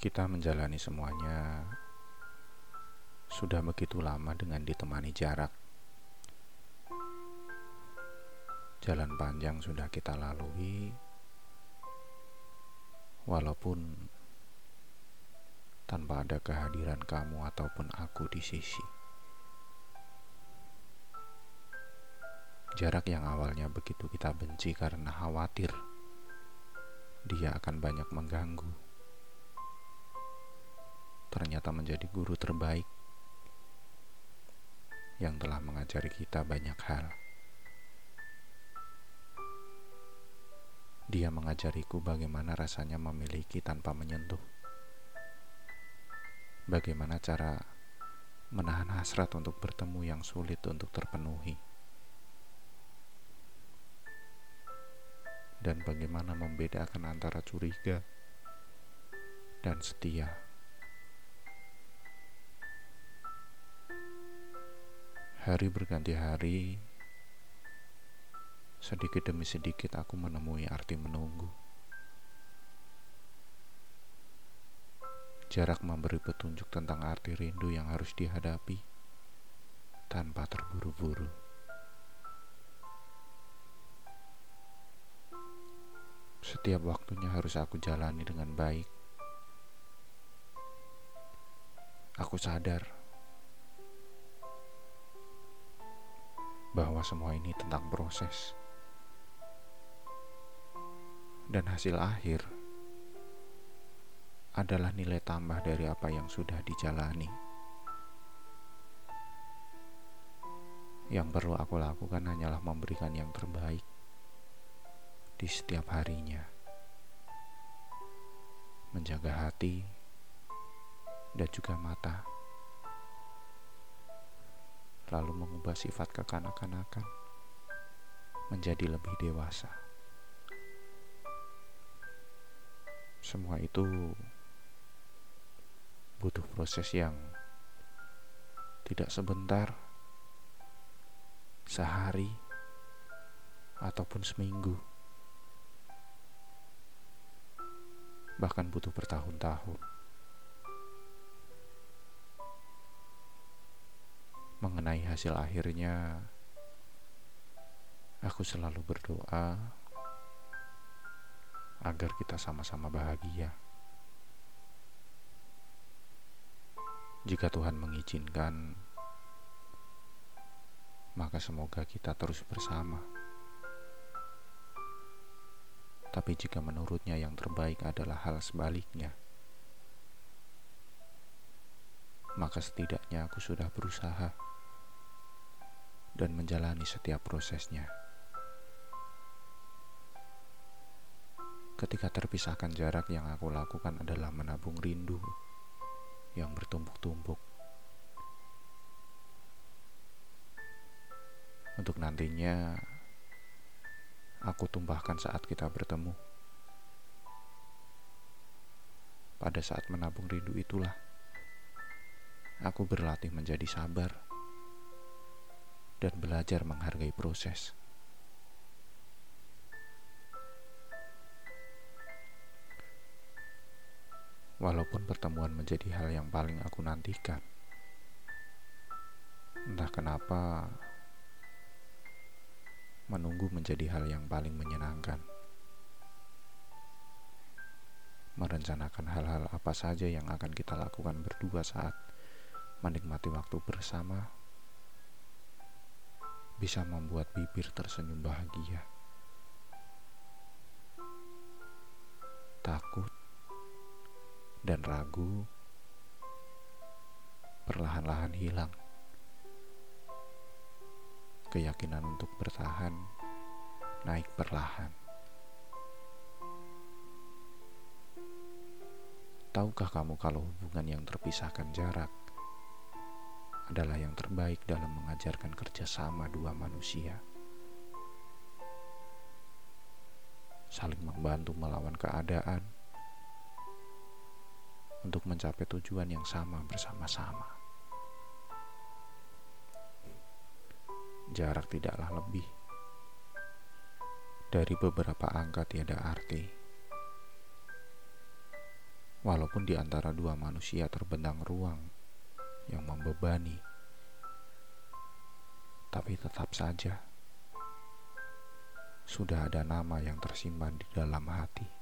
Kita menjalani semuanya sudah begitu lama dengan ditemani jarak. Jalan panjang sudah kita lalui, walaupun tanpa ada kehadiran kamu ataupun aku di sisi. Jarak yang awalnya begitu kita benci karena khawatir dia akan banyak mengganggu. Ternyata menjadi guru terbaik yang telah mengajari kita banyak hal. Dia mengajariku bagaimana rasanya memiliki tanpa menyentuh. Bagaimana cara menahan hasrat untuk bertemu yang sulit untuk terpenuhi. dan bagaimana membedakan antara curiga dan setia. Hari berganti hari, sedikit demi sedikit aku menemui arti menunggu. Jarak memberi petunjuk tentang arti rindu yang harus dihadapi tanpa terburu-buru. Setiap waktunya harus aku jalani dengan baik. Aku sadar bahwa semua ini tentang proses, dan hasil akhir adalah nilai tambah dari apa yang sudah dijalani. Yang perlu aku lakukan hanyalah memberikan yang terbaik di setiap harinya, menjaga hati dan juga mata, lalu mengubah sifat kekanak-kanakan menjadi lebih dewasa. Semua itu butuh proses yang tidak sebentar, sehari, ataupun seminggu. bahkan butuh bertahun-tahun. Mengenai hasil akhirnya, aku selalu berdoa agar kita sama-sama bahagia. Jika Tuhan mengizinkan, maka semoga kita terus bersama. Tapi jika menurutnya yang terbaik adalah hal sebaliknya, maka setidaknya aku sudah berusaha dan menjalani setiap prosesnya. Ketika terpisahkan jarak yang aku lakukan adalah menabung rindu yang bertumpuk-tumpuk. Untuk nantinya aku tumpahkan saat kita bertemu. Pada saat menabung rindu itulah, aku berlatih menjadi sabar dan belajar menghargai proses. Walaupun pertemuan menjadi hal yang paling aku nantikan, entah kenapa menunggu menjadi hal yang paling menyenangkan. Merencanakan hal-hal apa saja yang akan kita lakukan berdua saat menikmati waktu bersama bisa membuat bibir tersenyum bahagia. Takut dan ragu perlahan-lahan hilang keyakinan untuk bertahan naik perlahan. Tahukah kamu kalau hubungan yang terpisahkan jarak adalah yang terbaik dalam mengajarkan kerjasama dua manusia? Saling membantu melawan keadaan untuk mencapai tujuan yang sama bersama-sama. jarak tidaklah lebih dari beberapa angka tiada arti. Walaupun di antara dua manusia terbentang ruang yang membebani, tapi tetap saja sudah ada nama yang tersimpan di dalam hati.